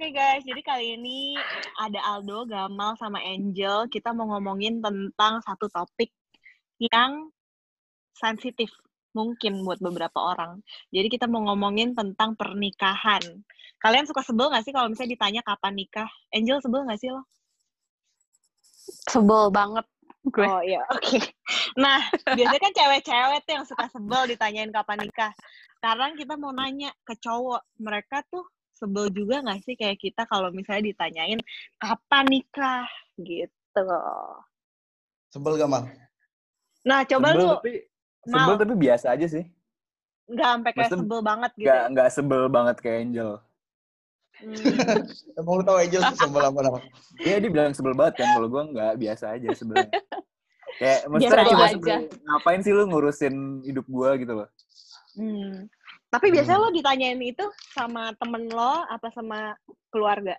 Oke guys, jadi kali ini ada Aldo, Gamal, sama Angel. Kita mau ngomongin tentang satu topik yang sensitif mungkin buat beberapa orang. Jadi kita mau ngomongin tentang pernikahan. Kalian suka sebel gak sih kalau misalnya ditanya kapan nikah? Angel sebel gak sih lo? Sebel banget gue. Oh iya, oke. Nah, biasanya kan cewek-cewek tuh yang suka sebel ditanyain kapan nikah. Sekarang kita mau nanya ke cowok, mereka tuh sebel juga gak sih kayak kita kalau misalnya ditanyain kapan nikah gitu. Sebel gak, Mal? Nah, coba sebel lu tapi sebel Mal. tapi biasa aja sih. nggak sampai kayak Maksudnya sebel banget gitu. Nggak nggak sebel banget kayak Angel. Hmm. Emang lu tau Angel tuh sebel apa nama? Iya dia bilang sebel banget kan kalau gua nggak biasa aja sebenarnya. Kayak Biasa maksudnya aja. sebel, ngapain sih lu ngurusin hidup gua gitu loh. Hmm. Tapi biasanya Hmm. lo ditanyain itu sama temen lo apa sama keluarga?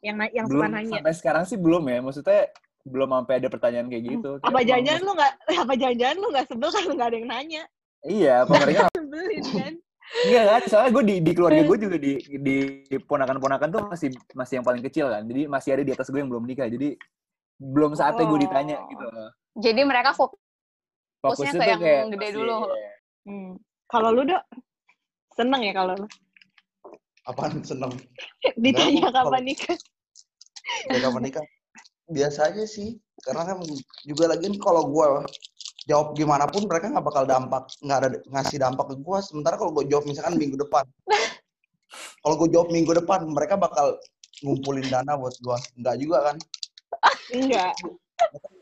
Yang na- yang suka Belum nanya. sampai sekarang sih belum ya. Maksudnya belum sampai ada pertanyaan kayak gitu. Kayak Apa emang- jangan-jangan lu nggak apa jangan-jangan lu nggak sebel kalau nggak ada yang nanya? Iya, mereka Sebelin kan? Enggak kan, soalnya gue di, di keluarga gue juga di, di ponakan-ponakan tuh masih masih yang paling kecil kan. Jadi masih ada di atas gue yang belum nikah. Jadi belum saatnya gue ditanya Oh. gitu loh. Jadi mereka fokus Fokusnya ke yang kayak gede masih- dulu. iya. Hmm. Kalau lu dok seneng ya kalau lu Apaan seneng? ditanya Enggak, kapan nikah? Ya kapan nikah? Biasa aja sih. Karena kan juga lagi kalau gua jawab gimana pun mereka nggak bakal dampak nggak ada ngasih dampak ke gua sementara kalau gua jawab misalkan minggu depan kalau gua jawab minggu depan mereka bakal ngumpulin dana buat gua nggak juga kan Enggak.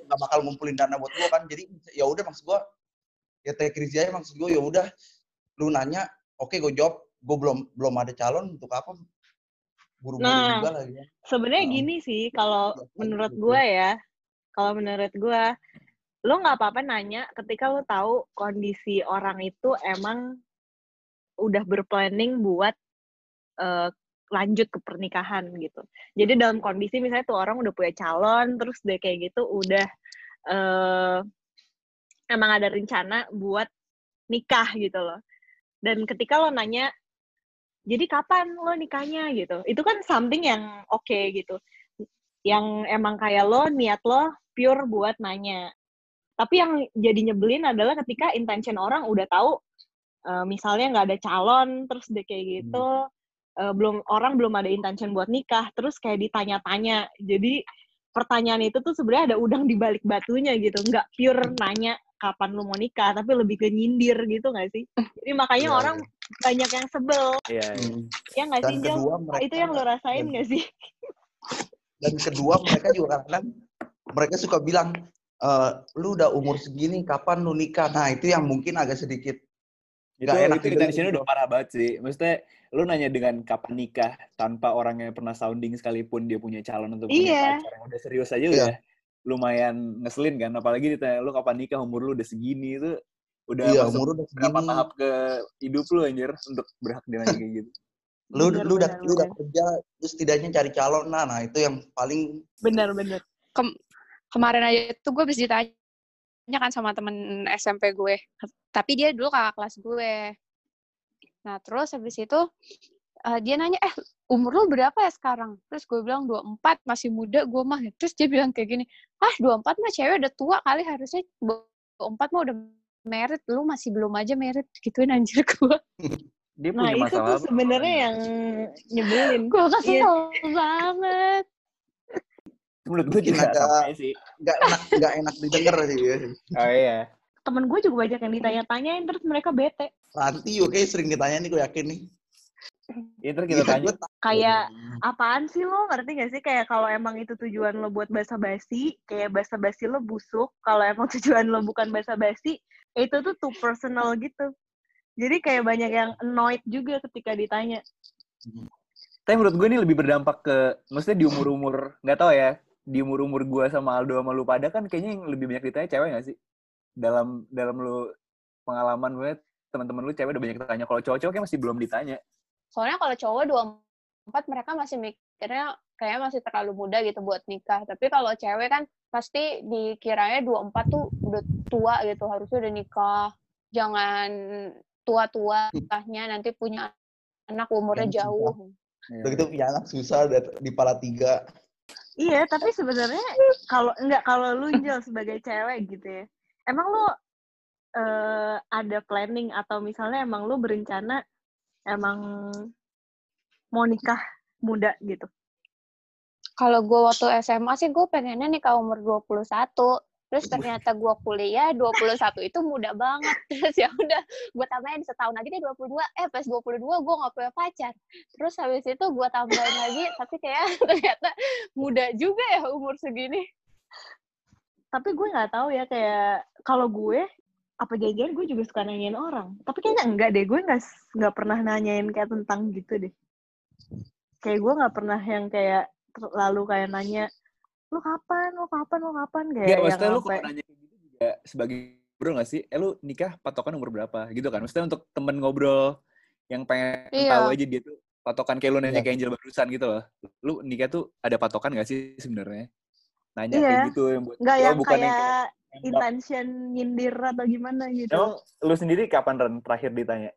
Nggak bakal ngumpulin dana buat gua kan jadi ya udah maksud gua ya take risk aja maksud gua ya udah lu nanya oke gua jawab gua belum belum ada calon untuk apa buru-buru Nah, juga lagi kan Sebenarnya Oh. gini sih kalau aja menurut gue ya, kalau menurut gue, lo nggak apa-apa nanya ketika lo tahu kondisi orang itu emang udah berplanning buat eh, lanjut ke pernikahan gitu. Jadi dalam kondisi misalnya tuh orang udah punya calon, terus dia kayak gitu udah eh, emang ada rencana buat nikah gitu loh. Dan ketika lo nanya jadi kapan lo nikahnya? gitu. Itu kan something yang oke gitu. Yang emang kayak lo niat lo pure buat nanya. Tapi yang jadi nyebelin adalah ketika intention orang udah tahu eh, misalnya nggak ada calon terus dia kayak gitu eh, belum orang belum ada intention buat nikah terus kayak ditanya-tanya. Jadi pertanyaan itu tuh sebenarnya ada udang di balik batunya gitu nggak pure nanya kapan lo mau nikah tapi lebih ke nyindir gitu nggak sih jadi makanya Iya, orang banyak yang sebel Iya, iya. Hmm. Ya nggak sih, Jel? kedua mereka Itu yang lo rasain dan- nggak sih? dan kedua mereka juga kadang mereka suka bilang "Eh, lu udah umur segini kapan lu nikah nah itu yang mungkin agak sedikit Itu, Nggak enak itu gitu. udah parah banget sih. Maksudnya lu nanya dengan kapan nikah tanpa orangnya pernah sounding sekalipun dia punya calon atau punya Iya. pacar yang udah serius aja Iya. udah lumayan ngeselin kan. Apalagi ditanya lu kapan nikah umur lu udah segini itu udah iya masuk umur lu udah berapa segini tahap ke hidup lu anjir untuk berhak dinanya kayak gitu. lu Bener, lu udah lu udah kerja terus setidaknya cari calon nah nah itu yang paling Bener, bener. kemarin aja tuh gue bisa ditanya kan sama temen SMP gue. Tapi dia dulu kakak kelas gue. Nah terus habis itu eh, dia nanya, eh umur lu berapa ya sekarang? Terus gue bilang 24, masih muda gue mah. Terus dia bilang kayak gini, ah 24 mah cewek udah tua kali harusnya 24 mah udah merit, lu masih belum aja merit. Gituin anjir gue. Dia Nah, punya itu masalah tuh sebenarnya yang nyebelin. Gue kesel Iya. banget. menurut gue juga agak- sih. nggak enak nggak enak didengar sih. Oh iya. Temen gue juga banyak yang ditanya-tanyain, terus mereka bete. nanti juga kayak sering ditanya nih gue yakin nih Ya, ntar kita tanya. Kayak, apaan sih lo? Ngerti gak sih? Kayak kalau emang itu tujuan lo buat basa-basi, kayak basa-basi lo busuk. Kalau emang tujuan lo bukan basa-basi, itu tuh too personal gitu. Jadi kayak banyak yang annoyed juga ketika ditanya. Tapi menurut gue ini lebih berdampak ke, maksudnya di umur-umur, nggak tahu ya, di umur-umur gue sama Aldo sama lu pada kan kayaknya yang lebih banyak ditanya cewek nggak sih? Dalam dalam lu pengalaman gue, teman-teman lu cewek udah banyak ditanya. Kalau cowok-cowok kayak masih belum ditanya. Soalnya kalau cowok 24 mereka masih mikirnya kayak masih terlalu muda gitu buat nikah. Tapi kalau cewek kan pasti dikiranya 24 tuh udah tua gitu, harusnya udah nikah. Jangan tua-tua nikahnya nanti punya anak umurnya Yang jauh. Iya. Udah gitu punya anak susah di pala tiga. Iya, tapi sebenarnya kalau enggak kalau lu Jel sebagai cewek gitu ya. Emang lu eh, ada planning atau misalnya emang lu berencana emang mau nikah muda gitu. Kalau gue waktu SMA sih gue pengennya nikah umur 21. Terus ternyata gue kuliah 21 itu muda banget. Terus ya udah gue tambahin setahun lagi deh 22. Eh pas 22 gue gak punya pacar. Terus habis itu gue tambahin lagi tapi kayak ternyata muda juga ya umur segini. Tapi gue nggak tahu ya kayak kalau gue apa jangan gue juga suka nanyain orang. Tapi kayaknya enggak deh, gue nggak nggak pernah nanyain kayak tentang gitu deh. Kayak gue nggak pernah yang kayak lalu kayak nanya lu kapan, lu kapan, lu kapan kayak Iya, yang maksudnya lu kalau nanya kayak gitu juga sebagai bro gak sih? Eh lu nikah patokan umur berapa? Gitu kan? Maksudnya untuk temen ngobrol yang pengen Iya. tahu aja dia tuh patokan kayak lu nanya Iya. kayak Angel barusan gitu loh. Lu nikah tuh ada patokan gak sih sebenarnya? Nanya Iya. kayak gitu yang buat nggak lo yang bukan yang kayak. Intention nyindir atau gimana gitu. Emang lu sendiri kapan Ren terakhir ditanya?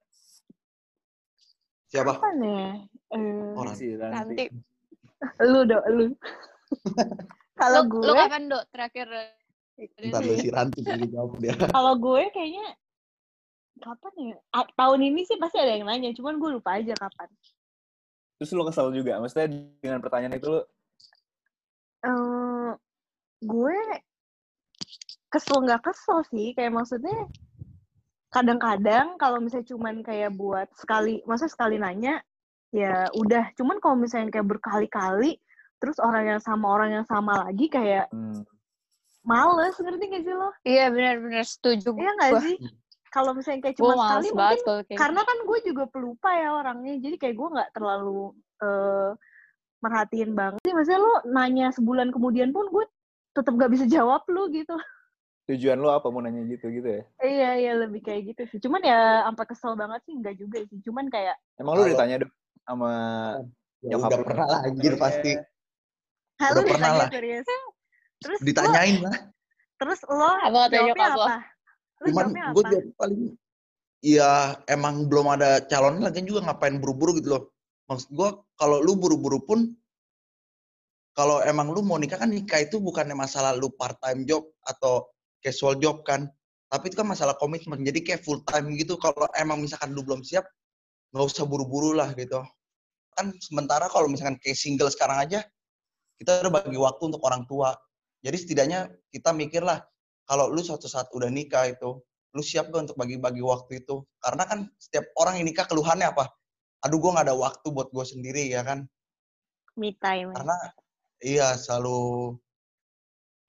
Siapa? Kapan ya? Eh, Orang. Sih, Nanti. lu dong, lu. kalau gue, lu kapan dok terakhir? Ntar lu si Ranti dulu jawab dia. kalau gue kayaknya kapan ya? Ah, tahun ini sih pasti ada yang nanya, cuman gue lupa aja kapan. Terus lu kesel juga? Maksudnya dengan pertanyaan itu lu eh gue kesel nggak kesel sih. Kayak maksudnya kadang-kadang kalau misalnya cuman kayak buat sekali maksudnya sekali nanya ya udah. Cuman kalau misalnya kayak berkali-kali terus orang yang sama orang yang sama lagi kayak hmm, males. Ngerti gak sih lo? Iya benar-benar setuju iya nggak Gua- sih? Kalau misalnya kayak cuma sekali banget mungkin kayak karena kan gue juga pelupa ya orangnya. Jadi kayak gue nggak terlalu eh merhatiin banget sih. Maksudnya lo nanya sebulan kemudian pun gue tetap gak bisa jawab lu gitu tujuan lu apa mau nanya gitu gitu ya? Iya, iya lebih kayak gitu sih. Cuman ya sampai kesel banget sih enggak juga sih. Cuman kayak Emang lu ditanya dong sama Ya Nyokap udah lu. pernah lah anjir pasti. "Hah, Udah lu pernah ditanya lah. serius. Terus lo, Ditanyain lah. terus lo Apa jawabnya lo? apa? Lu Cuman gue jawab paling Iya, emang belum ada calon lagi juga ngapain buru-buru gitu loh. Maksud gue kalau lu buru-buru pun kalau emang lu mau nikah kan nikah itu bukannya masalah lu part time job atau casual job kan. Tapi itu kan masalah komitmen. Jadi kayak full time gitu. Kalau emang misalkan lu belum siap, nggak usah buru-buru lah gitu. Kan sementara kalau misalkan kayak single sekarang aja, kita udah bagi waktu untuk orang tua. Jadi setidaknya kita mikir lah, kalau lu suatu saat udah nikah itu, lu siap gak untuk bagi-bagi waktu itu? Karena kan setiap orang yang nikah keluhannya apa? Aduh, gue nggak ada waktu buat gue sendiri ya kan? Me time. Karena iya selalu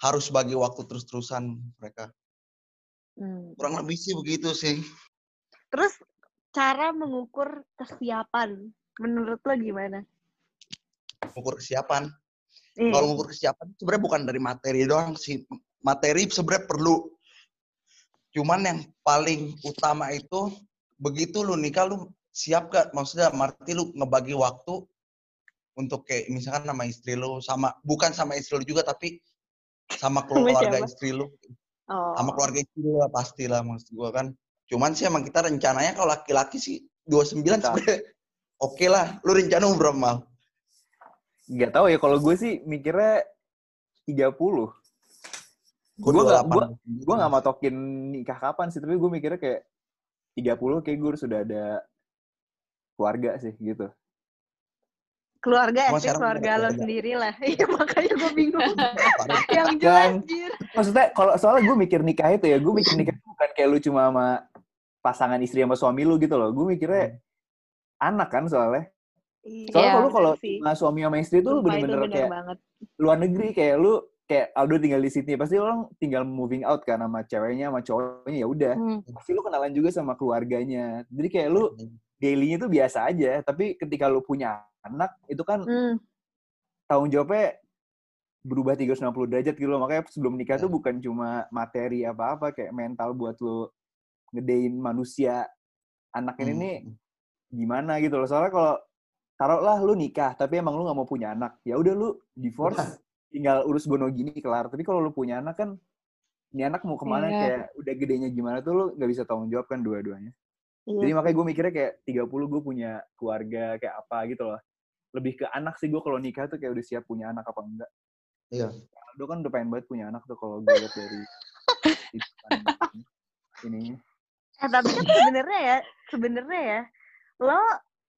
harus bagi waktu terus-terusan mereka. Hmm. Kurang lebih sih begitu sih. Terus cara mengukur kesiapan menurut lo gimana? Ukur kesiapan. Iya. Kalau ngukur kesiapan sebenarnya bukan dari materi doang sih. Materi sebenarnya perlu. Cuman yang paling utama itu begitu lu nikah lu siap gak? Maksudnya arti lu ngebagi waktu untuk kayak misalkan sama istri lu sama bukan sama istri lu juga tapi sama keluarga istri lu Oh. sama keluarga istri lu lah pastilah maksud gua kan. Cuman sih emang kita rencananya kalau laki-laki sih 29 Bentar. sebenarnya oke lah. Lu rencana umur berapa mal? Gak tahu ya kalau gue sih mikirnya 30. Gua Gua nggak- 28. Gue gak matokin nikah kapan sih, tapi gue mikirnya kayak 30 kayak gue sudah ada keluarga sih gitu. Keluarga Cuma sih keluarga lo sendiri lah. Iya makanya gue bingung. yang Dan- jelas jir. Maksudnya kalau soalnya gue mikir nikah itu ya, gue mikir nikah itu bukan kayak lu cuma sama pasangan istri sama suami lu gitu loh. Gue mikirnya anak kan soalnya. Soalnya Iya, kalau lu kalau sih. sama suami sama istri tuh lu bener-bener bener kayak banget. luar negeri kayak lu kayak Aldo tinggal di Sydney pasti orang tinggal moving out kan sama ceweknya sama cowoknya ya udah Hmm. pasti lu kenalan juga sama keluarganya jadi kayak lu dailynya tuh biasa aja tapi ketika lu punya anak itu kan Hmm. tanggung jawabnya berubah 360 derajat gitu loh makanya sebelum nikah tuh Ya. bukan cuma materi apa-apa kayak mental buat lu ngedein manusia anak ini Hmm. nih gimana gitu loh soalnya kalau taruhlah lu nikah tapi emang lu nggak mau punya anak ya udah lu divorce tinggal urus bono gini kelar tapi kalau lu punya anak kan ini anak mau ke mana Iya. kayak udah gedenya gimana tuh lu nggak bisa tanggung jawab kan dua-duanya Iya. jadi makanya gue mikirnya kayak 30 gue punya keluarga kayak apa gitu loh lebih ke anak sih gue kalau nikah tuh kayak udah siap punya anak apa enggak. Iya. Aldo kan udah pengen banget punya anak tuh kalau gue lihat dari ini. Eh tapi kan sebenarnya ya, sebenarnya ya, lo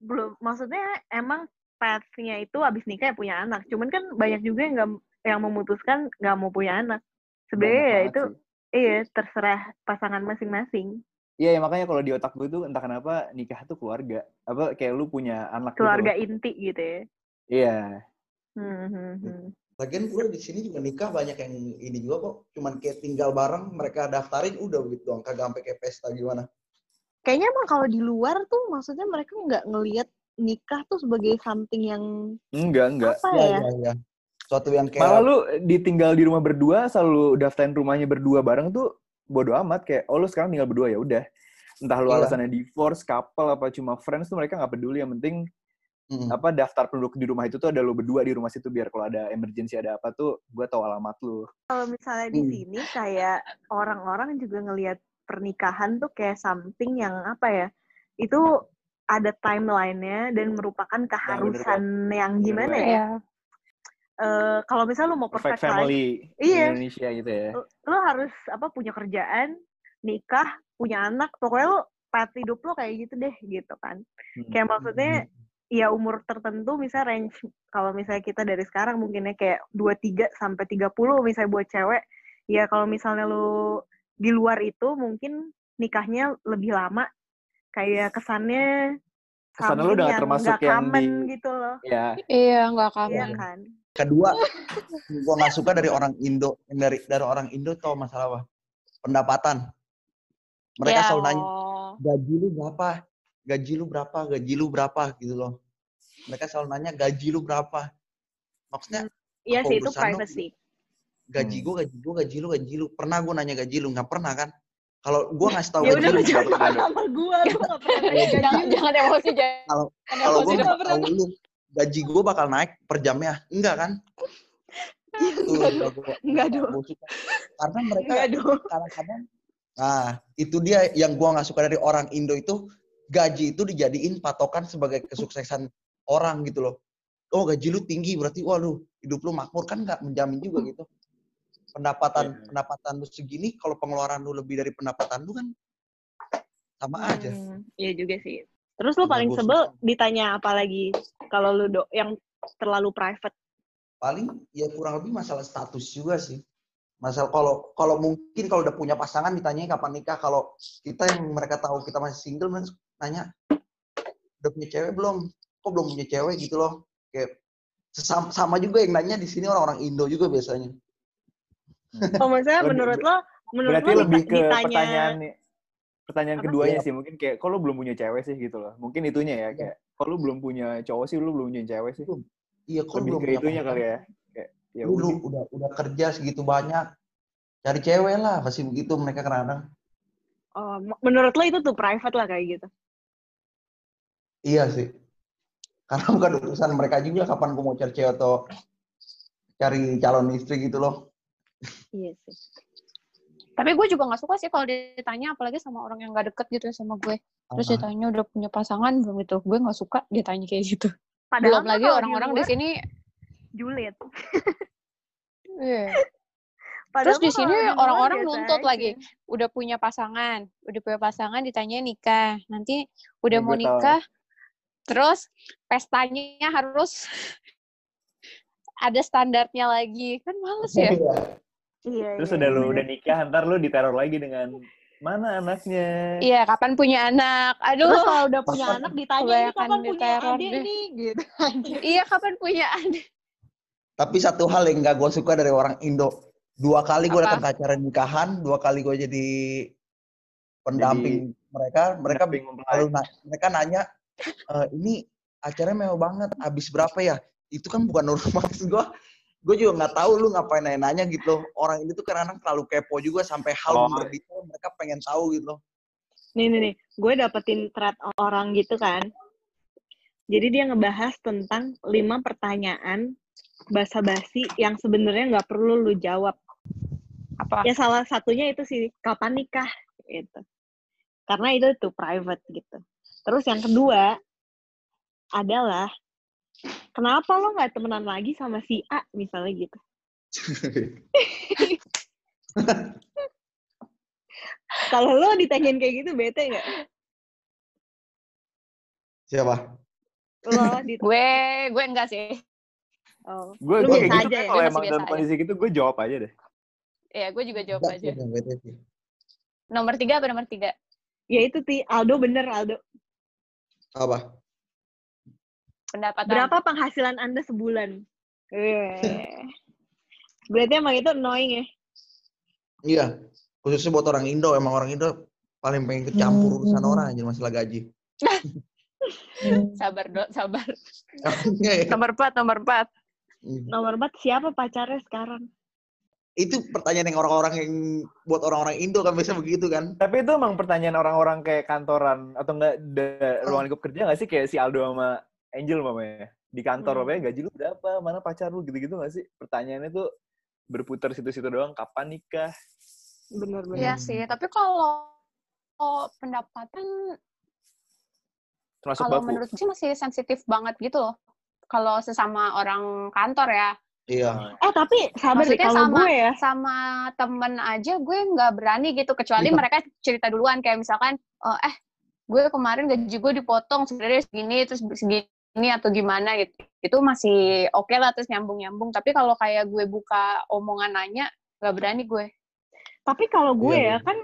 belum, maksudnya emang path-nya itu abis nikah ya punya anak. Cuman kan banyak juga yang nggak yang memutuskan nggak mau punya anak. Sebenarnya ya itu, sih. iya terserah pasangan masing-masing. Iya, ya, makanya kalau di otak gue tuh entah kenapa nikah tuh keluarga. Apa kayak lu punya anak gitu Keluarga loh. inti gitu ya. Iya. Hmm, hmm, hmm. Lagian gue di sini juga nikah banyak yang ini juga kok. Cuman kayak tinggal bareng, mereka daftarin udah gitu doang. Kagak sampai kayak pesta gimana. Kayaknya emang kalau di luar tuh maksudnya mereka nggak ngelihat nikah tuh sebagai something yang Enggak, enggak. apa Iya, ya? iya, iya. Suatu yang kayak Malah lu ditinggal di rumah berdua, selalu daftarin rumahnya berdua bareng tuh bodo amat kayak oh lu sekarang tinggal berdua ya udah. Entah lu Iya. alasannya divorce, couple apa cuma friends tuh mereka nggak peduli yang penting Mm. apa daftar penduduk di rumah itu tuh ada lu berdua di rumah situ biar kalau ada emergency ada apa tuh gua tahu alamat lu. Kalau misalnya di Hmm. sini kayak orang-orang juga ngelihat pernikahan tuh kayak something yang apa ya? Itu ada timeline-nya dan merupakan keharusan yang gimana ya? Iya. Eh, kalau misalnya lu mau Perfect perfect life, family di Iya. Indonesia gitu ya. lu harus apa punya kerjaan, nikah, punya anak, pokoknya lu path hidup lu kayak gitu deh gitu kan. Hmm. Kayak maksudnya ya umur tertentu misalnya range kalau misalnya kita dari sekarang mungkinnya kayak 23 sampai 30 misalnya buat cewek, ya kalau misalnya lu di luar itu mungkin nikahnya lebih lama kayak kesannya Kesannya lu udah yang termasuk yang common di- gitu loh. Ya, Iya, nggak Iya kamu. kan? Kedua gue nggak suka dari orang Indo dari dari orang Indo tau masalah apa? Pendapatan. Mereka Ya, selalu nanya oh. gaji lu berapa? Gaji lu berapa? Gaji lu berapa? Gitu loh. Mereka selalu nanya gaji lu berapa? Maksudnya Iya Apa sih itu privacy. gaji Hmm. gue gaji gue gaji lu gaji lu. Pernah gue nanya gaji lu? Nggak pernah kan? Kalau gue ngasih tahu Ya gaji lu jangan nggak sama gua, gua gak pernah gaji Jangan, jangan emosi, jangan. Kalau- kalau gue Nggak nggak pernah. tahu lu gaji gue bakal naik per jamnya. Enggak kan? Itu Enggak dong. Enggak karena mereka kadang-kadang nah itu dia yang gua nggak suka dari orang Indo itu gaji itu dijadiin patokan sebagai kesuksesan orang gitu loh. Oh gaji lu tinggi berarti wah lu hidup lu makmur. Kan nggak menjamin juga gitu. Pendapatan Iya. pendapatan lu segini kalau pengeluaran lu lebih dari pendapatan lu kan sama aja. Hmm, Iya juga sih. Terus lu paling gua sebel susah. ditanya apa lagi kalau lu do yang terlalu private. paling ya kurang lebih masalah status juga sih. Masalah kalau kalau mungkin kalau udah punya pasangan ditanya kapan nikah kalau kita yang mereka tahu kita masih single men nanya udah punya cewek belum? Kok belum punya cewek? Gitu loh. Kayak sesama, sama juga yang nanya di sini orang-orang Indo juga biasanya. Oh, maksudnya menurut lo menurut berarti lo lebih dita- ke ditanya pertanyaan pertanyaan Apa? keduanya Iya. sih mungkin kayak kok lu belum punya cewek sih? gitu loh. Mungkin itunya ya Iya. kayak kok lu belum punya cowok sih? Lu belum punya cewek sih? Iya kok lebih belum ke punya itunya kali ya. Kayak ya lu, lu udah. udah udah kerja segitu banyak cari cewek lah. Pasti begitu mereka kadang-kadang. Oh, menurut lo itu tuh private lah kayak gitu. iya sih. Karena bukan urusan mereka juga kapan gue mau cari cewek atau cari calon istri gitu loh. Iya sih. Tapi gue juga nggak suka sih kalau ditanya, apalagi sama orang yang nggak deket gitu ya sama gue. Terus Ah. ditanya udah punya pasangan belum gitu. Gue nggak suka ditanya kayak gitu. Padahal belum lagi orang-orang di sini. julid. Iya. Padahal Terus di sini luar orang-orang nuntut aja. lagi. Udah punya pasangan, udah punya pasangan ditanya nikah. Nanti udah Ya, mau gue tahu. nikah, terus pestanya harus ada standarnya lagi. Kan males ya. Iya, terus iya, udah lu iya. udah nikah ntar lu diteror lagi dengan mana anaknya Iya, kapan punya anak? Aduh. Terus kalau udah punya Kapan- anak ditanya ini kapan punya adik deh. nih gitu. Iya, kapan punya anak? Tapi satu hal yang gak gue suka dari orang Indo, dua kali gue datang ke acara nikahan, dua kali gue jadi pendamping mereka. Mereka mempelai. selalu na- mereka nanya, "E, ini acaranya mewah banget, habis berapa ya? Itu kan bukan urusan maksud gue. Gue juga nggak tahu lu ngapain nanya-nanya gitu loh. Orang ini tuh kadang-kadang terlalu kepo juga sampai hal Oh. berdetail mereka pengen tahu gitu loh. Nih nih nih, gue dapetin thread orang gitu kan. Jadi dia ngebahas tentang lima pertanyaan basa-basi yang sebenarnya nggak perlu lu jawab. Apa? Ya salah satunya itu sih kapan nikah gitu. Karena itu tuh private gitu. Terus yang kedua adalah kenapa lo nggak temenan lagi sama si A misalnya gitu kalau lo ditanyain kayak gitu bete nggak Siapa? lo di Gue gue enggak sih. oh. Gue gue gitu aja kan ya? kalau emang dalam kondisi gitu gue jawab aja deh. Iya, gue juga jawab Enggak aja. bete. Nomor tiga apa nomor tiga? ya itu ti Aldo bener Aldo Apa? Pendapatan. berapa penghasilan anda sebulan Eh. berarti emang itu annoying ya Iya. Khususnya buat orang Indo, emang orang Indo paling pengen kecampur urusan orang aja masalah gaji. Sabar, Dok, sabar. Nomor empat, nomor empat. nomor empat siapa pacarnya sekarang itu pertanyaan yang orang-orang yang buat orang-orang Indo kan biasa begitu kan. Tapi itu emang pertanyaan orang-orang kayak kantoran atau enggak ruangan lingkup kerja nggak sih kayak si Aldo sama Angel mamanya di kantor Hmm. mamanya gaji lu berapa? Mana pacar lu? Gitu-gitu nggak sih? Pertanyaannya tuh berputar situ-situ doang kapan nikah? Bener-bener Iya sih, tapi kalau kalau pendapatan termasuk kalau baku. menurut sih masih sensitif banget gitu loh. Kalau sesama orang kantor ya, Iya. eh tapi sabar deh Maksudnya kalau sama- gue ya. sama temen aja gue nggak berani gitu kecuali Iya. mereka cerita duluan. Kayak misalkan "Oh, eh gue kemarin gaji gue dipotong sebenarnya segini terus segini atau gimana gitu. Itu masih oke lah terus nyambung nyambung tapi kalau kayak gue buka omongan nanya nggak berani gue. Tapi kalau gue Iya, ya kan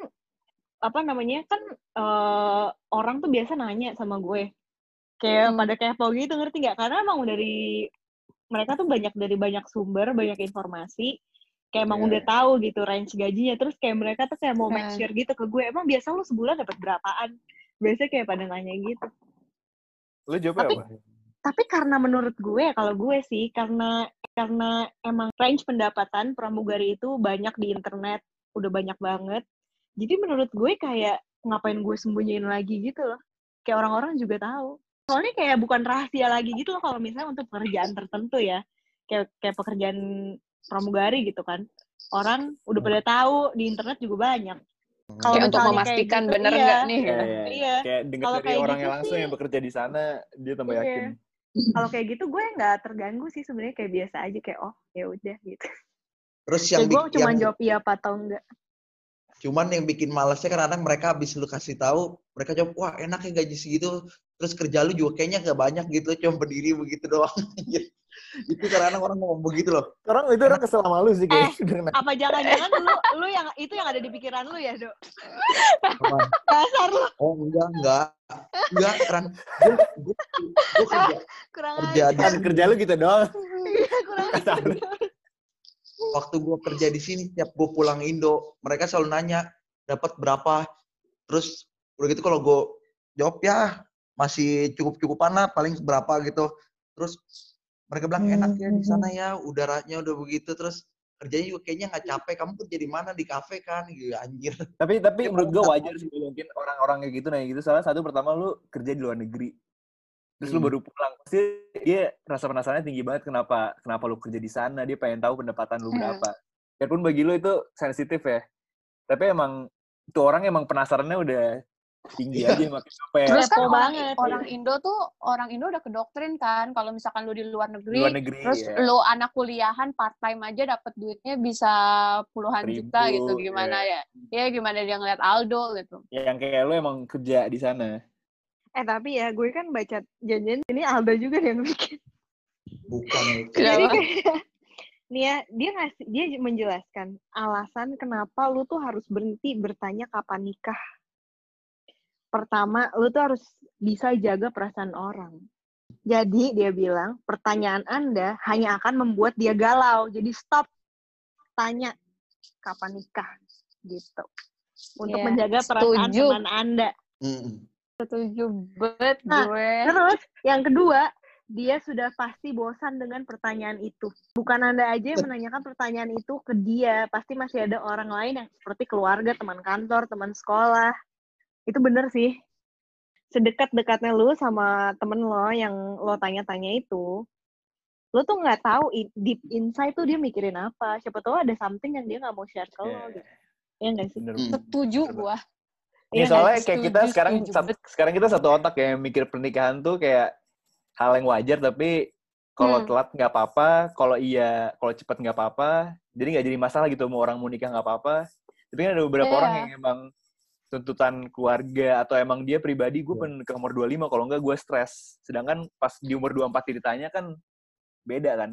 apa namanya kan eh, orang tuh biasa nanya sama gue. Kayak Hmm. pada kepo gitu ngerti nggak? Karena emang dari mereka tuh banyak dari banyak sumber banyak informasi. Kayak emang Iya. udah tahu gitu range gajinya. Terus kayak mereka tuh kayak mau Iya. make sure gitu ke gue. Emang biasa lu sebulan dapat berapaan? Biasanya kayak pada nanya gitu. Lu Tapi- apa tapi karena menurut gue kalau gue sih karena karena emang range pendapatan pramugari itu banyak di internet udah banyak banget. Jadi menurut gue kayak ngapain gue sembunyiin lagi gitu loh. Kayak orang-orang juga tahu. Soalnya kayak bukan rahasia lagi gitu loh kalau misalnya untuk pekerjaan tertentu ya. Kayak kayak pekerjaan pramugari gitu kan. Orang udah pada tahu di internet juga banyak. Kalau kayak untuk misalnya kayak memastikan gitu, bener iya. nggak nih? Iya, iya. Iya. kayak dengar Kalau dari kayak orangnya gitu langsung sih- yang bekerja di sana dia tambah Iya. yakin kalau kayak gitu gue nggak terganggu sih sebenarnya kayak biasa aja kayak oh ya udah gitu. Terus ya yang, gue cuma yang jawab iya apa atau enggak. Cuman yang bikin malesnya kadang mereka habis lu kasih tahu mereka jawab wah enak ya gaji segitu. Terus kerja lu juga kayaknya nggak banyak gitu cuma berdiri begitu doang itu kadang orang ngomong begitu loh. Orang itu orang kesel sama lu sih Eh, kayaknya apa jangan-jangan lu lu yang itu yang ada di pikiran lu ya dok? Dasar lu. Oh enggak enggak. Enggak kan gue gue gue kerja. Kurang kerja di kan kerja lu gitu doang. Iya, kurang waktu gue kerja di sini tiap gue pulang Indo mereka selalu nanya dapat berapa? Terus udah gitu kalau gue jawab ya masih cukup cukupan lah paling berapa gitu. Terus mereka bilang enak ya di sana ya udaranya udah begitu. Terus kerjanya juga kayaknya nggak capek. Kamu kerja di mana? Di kafe kan? Gitu anjir. Tapi tapi Ya, menurut gue wajar sih mungkin orang-orang kayak gitu nanya gitu. Salah satu pertama lu kerja di luar negeri. Terus lu Hmm. baru pulang. Pasti dia rasa penasarannya tinggi banget kenapa kenapa lu kerja di sana. Dia pengen tahu pendapatan lu Hmm. berapa. Biarpun bagi lu itu sensitif ya. Tapi emang itu orang emang penasarannya udah tinggi Iya. aja makin sampai Terus kan Kepo orang, banget, orang iya. Indo tuh orang Indo udah kedoktrin kan kalau misalkan lu di luar negeri, luar negeri terus ya. lu anak kuliahan part time aja dapat duitnya bisa puluhan Ribu, juta gitu gimana ya? Ya gimana dia ngeliat Aldo gitu. yang kayak lu emang kerja di sana eh tapi ya gue kan baca janjian ini Aldo juga yang bikin bukan jadi kayak nih ya dia ngasih dia menjelaskan alasan kenapa lu tuh harus berhenti bertanya kapan nikah pertama lu tuh harus bisa jaga perasaan orang jadi dia bilang pertanyaan anda hanya akan membuat dia galau jadi stop tanya kapan nikah gitu untuk Iya, menjaga perasaan setuju. teman anda Mm-mm. Setuju banget Nah, gue. Terus yang kedua, dia sudah pasti bosan dengan pertanyaan itu. Bukan Anda aja yang menanyakan pertanyaan itu ke dia, pasti masih ada orang lain yang seperti keluarga, teman kantor, teman sekolah. Itu bener sih. Sedekat-dekatnya lu sama temen lo yang lo tanya-tanya itu, lo tuh nggak tahu deep inside tuh dia mikirin apa. Siapa tahu ada something yang dia nggak mau share ke lo Iya. gitu. Iya nggak sih? bener. Setuju gue. Iya Ya, nggak soalnya kayak kita Setuju, sekarang setuju sekarang kita satu otak ya mikir pernikahan tuh kayak hal yang wajar tapi Kalau Hmm. telat nggak apa-apa, kalau iya, kalau cepet nggak apa-apa. Jadi nggak jadi masalah gitu mau orang mau nikah nggak apa-apa. Tapi kan ada beberapa Iya. orang yang emang tuntutan keluarga atau emang dia pribadi gue Iya. pengen ke umur 25 kalau enggak gue stres. Sedangkan pas di umur 24 ditanya kan beda kan.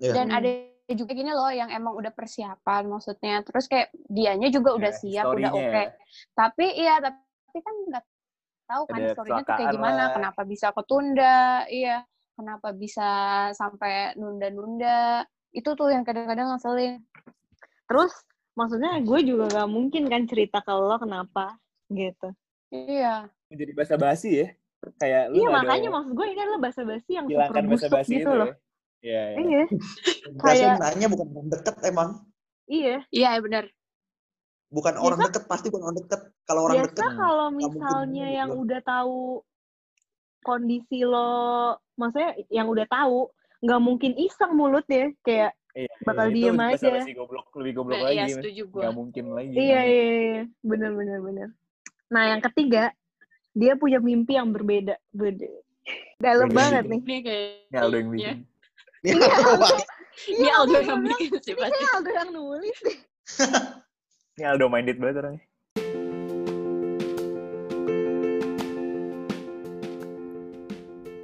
Iya. Dan Hmm. ada juga gini loh yang emang udah persiapan maksudnya. Terus kayak dianya juga udah Ya, siap, udah oke. ya. Tapi iya, tapi kan nggak tahu kan story-nya tuh kayak gimana, lah. kenapa bisa ketunda, iya. Kenapa bisa sampai nunda-nunda. Itu tuh yang kadang-kadang ngeselin. Terus maksudnya gue juga gak mungkin kan cerita ke lo kenapa gitu. Iya. Menjadi basa-basi ya. Kayak lu Iya makanya ada maksud gue ini adalah basa-basi yang super busuk basa-basi gitu itu loh. ya. Iya, iya. Iya, Biasanya kayak- nanya bukan orang deket emang. iya. Iya, benar. Bukan Biasa- orang deket, pasti bukan orang deket. Kalau orang Biasa deket, Hmm. kalau misalnya yang udah tahu kondisi lo, maksudnya yang udah tahu, nggak mungkin iseng mulutnya kayak Iya, bakal iya. diem aja. basa-basi goblok, lebih goblok Nah, lagi. iya, Mas. setuju gue. Nggak mungkin lagi. iya iya iya bener bener bener. Nah yang ketiga dia punya mimpi yang berbeda, beda. Dalam banget gitu. nih. Ini kayak Ini Aldo yang Iya. bikin. Ini Iya, Bang? Ini Iya, Aldo yang bikin sih Ini Aldo yang nulis deh. Ini Aldo minded banget orangnya.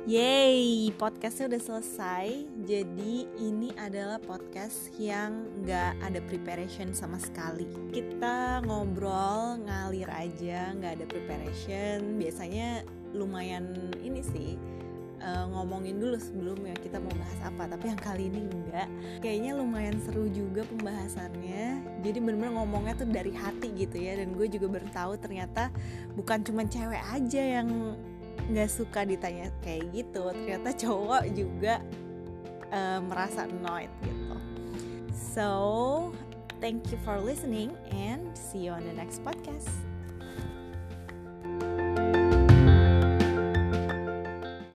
Yeay, podcastnya udah selesai. Jadi ini adalah podcast yang nggak ada preparation sama sekali. Kita ngobrol ngalir aja, nggak ada preparation. Biasanya lumayan ini sih eh, ngomongin dulu sebelumnya kita mau bahas apa. Tapi yang kali ini enggak. Kayaknya lumayan seru juga pembahasannya. Jadi bener-bener ngomongnya tuh dari hati gitu ya. Dan gue juga baru tahu ternyata bukan cuma cewek aja yang nggak suka ditanya kayak gitu. Ternyata cowok juga eh, merasa annoyed gitu. So thank you for listening and see you on the next podcast